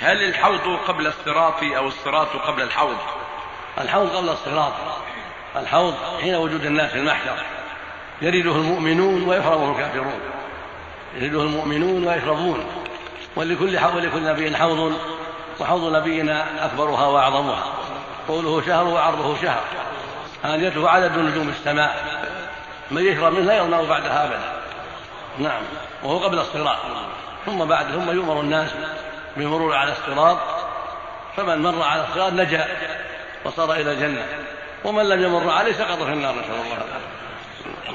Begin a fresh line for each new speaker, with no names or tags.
هل الحوض قبل الصراط أو الصراط قبل الحوض؟
الحوض قبل الصراط. الحوض حين وجود الناس في المحشر. يرده المؤمنون ويشربه الكافرون. يرده المؤمنون ويشربون ولكل ولكل نبي حوض. وحوض نبينا أكبرها وأعظمها. طوله شهر وعرضه شهر. آنيته عدد نجوم السماء. من يشرب منه لا يظمأ بعدها أبدا. نعم. وهو قبل الصراط. ثم بعد ثم يؤمر الناس بالمرور على الصراط فمن مر على الصراط نجا وصار إلى الجنة ومن لم يمر عليه سقط في النار نسأل الله العافية.